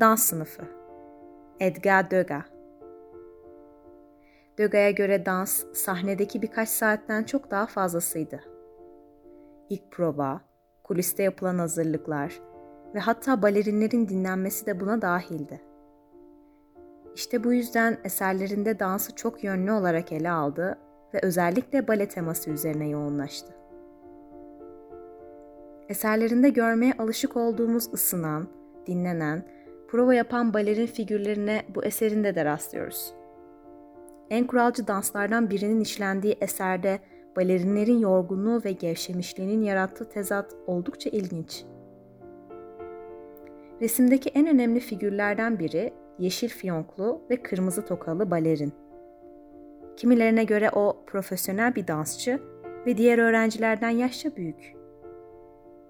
Dans sınıfı Edgar Degas Degas'a göre dans sahnedeki birkaç saatten çok daha fazlasıydı. İlk prova, kuliste yapılan hazırlıklar ve hatta balerinlerin dinlenmesi de buna dahildi. İşte bu yüzden eserlerinde dansı çok yönlü olarak ele aldı ve özellikle bale teması üzerine yoğunlaştı. Eserlerinde görmeye alışık olduğumuz ısınan, dinlenen, prova yapan balerin figürlerine bu eserinde de rastlıyoruz. En kuralcı danslardan birinin işlendiği eserde balerinlerin yorgunluğu ve gevşemişliğinin yarattığı tezat oldukça ilginç. Resimdeki en önemli figürlerden biri yeşil fiyonklu ve kırmızı tokalı balerin. Kimilerine göre o profesyonel bir dansçı ve diğer öğrencilerden yaşça büyük.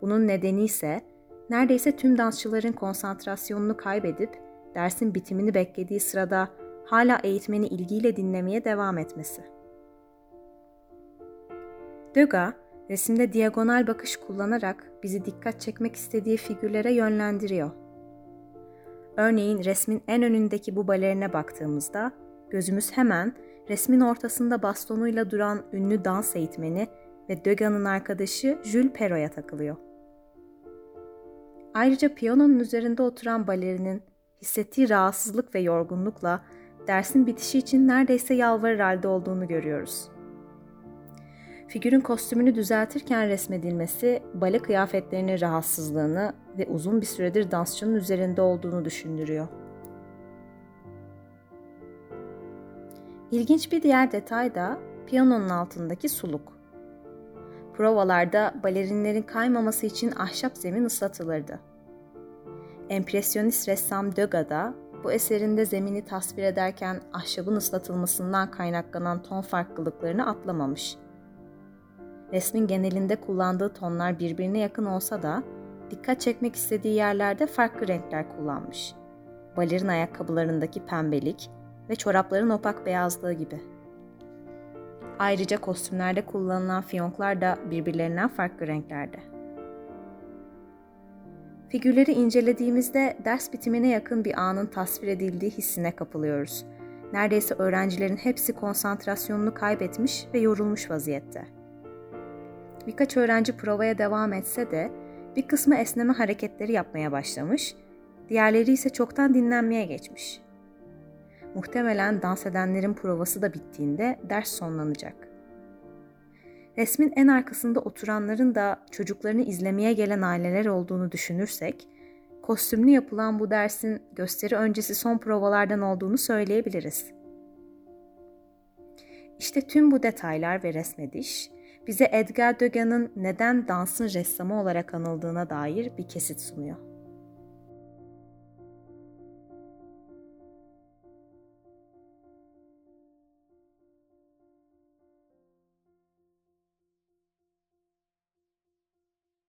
Bunun nedeni ise neredeyse tüm dansçıların konsantrasyonunu kaybedip dersin bitimini beklediği sırada hala eğitmeni ilgiyle dinlemeye devam etmesi. Degas, resimde diagonal bakış kullanarak bizi dikkat çekmek istediği figürlere yönlendiriyor. Örneğin resmin en önündeki bu balerine baktığımızda gözümüz hemen resmin ortasında bastonuyla duran ünlü dans eğitmeni ve Degas'ın arkadaşı Jules Perrot'a takılıyor. Ayrıca piyanonun üzerinde oturan balerinin hissettiği rahatsızlık ve yorgunlukla dersin bitişi için neredeyse yalvarır halde olduğunu görüyoruz. Figürün kostümünü düzeltirken resmedilmesi bale kıyafetlerinin rahatsızlığını ve uzun bir süredir dansçının üzerinde olduğunu düşündürüyor. İlginç bir diğer detay da piyanonun altındaki suluk. Provalarda balerinlerin kaymaması için ahşap zemin ıslatılırdı. Empresyonist ressam Degas da bu eserinde zemini tasvir ederken ahşabın ıslatılmasından kaynaklanan ton farklılıklarını atlamamış. Resmin genelinde kullandığı tonlar birbirine yakın olsa da dikkat çekmek istediği yerlerde farklı renkler kullanmış. Balerin ayakkabılarındaki pembelik ve çorapların opak beyazlığı gibi. Ayrıca kostümlerde kullanılan fiyonklar da birbirlerinden farklı renklerde. Figürleri incelediğimizde ders bitimine yakın bir anın tasvir edildiği hissine kapılıyoruz. Neredeyse öğrencilerin hepsi konsantrasyonunu kaybetmiş ve yorulmuş vaziyette. Birkaç öğrenci provaya devam etse de bir kısmı esneme hareketleri yapmaya başlamış, diğerleri ise çoktan dinlenmeye geçmiş. Muhtemelen dans edenlerin provası da bittiğinde ders sonlanacak. Resmin en arkasında oturanların da çocuklarını izlemeye gelen aileler olduğunu düşünürsek, kostümlü yapılan bu dersin gösteri öncesi son provalardan olduğunu söyleyebiliriz. İşte tüm bu detaylar ve resmediş bize Edgar Degas'ın neden dansın ressamı olarak anıldığına dair bir kesit sunuyor.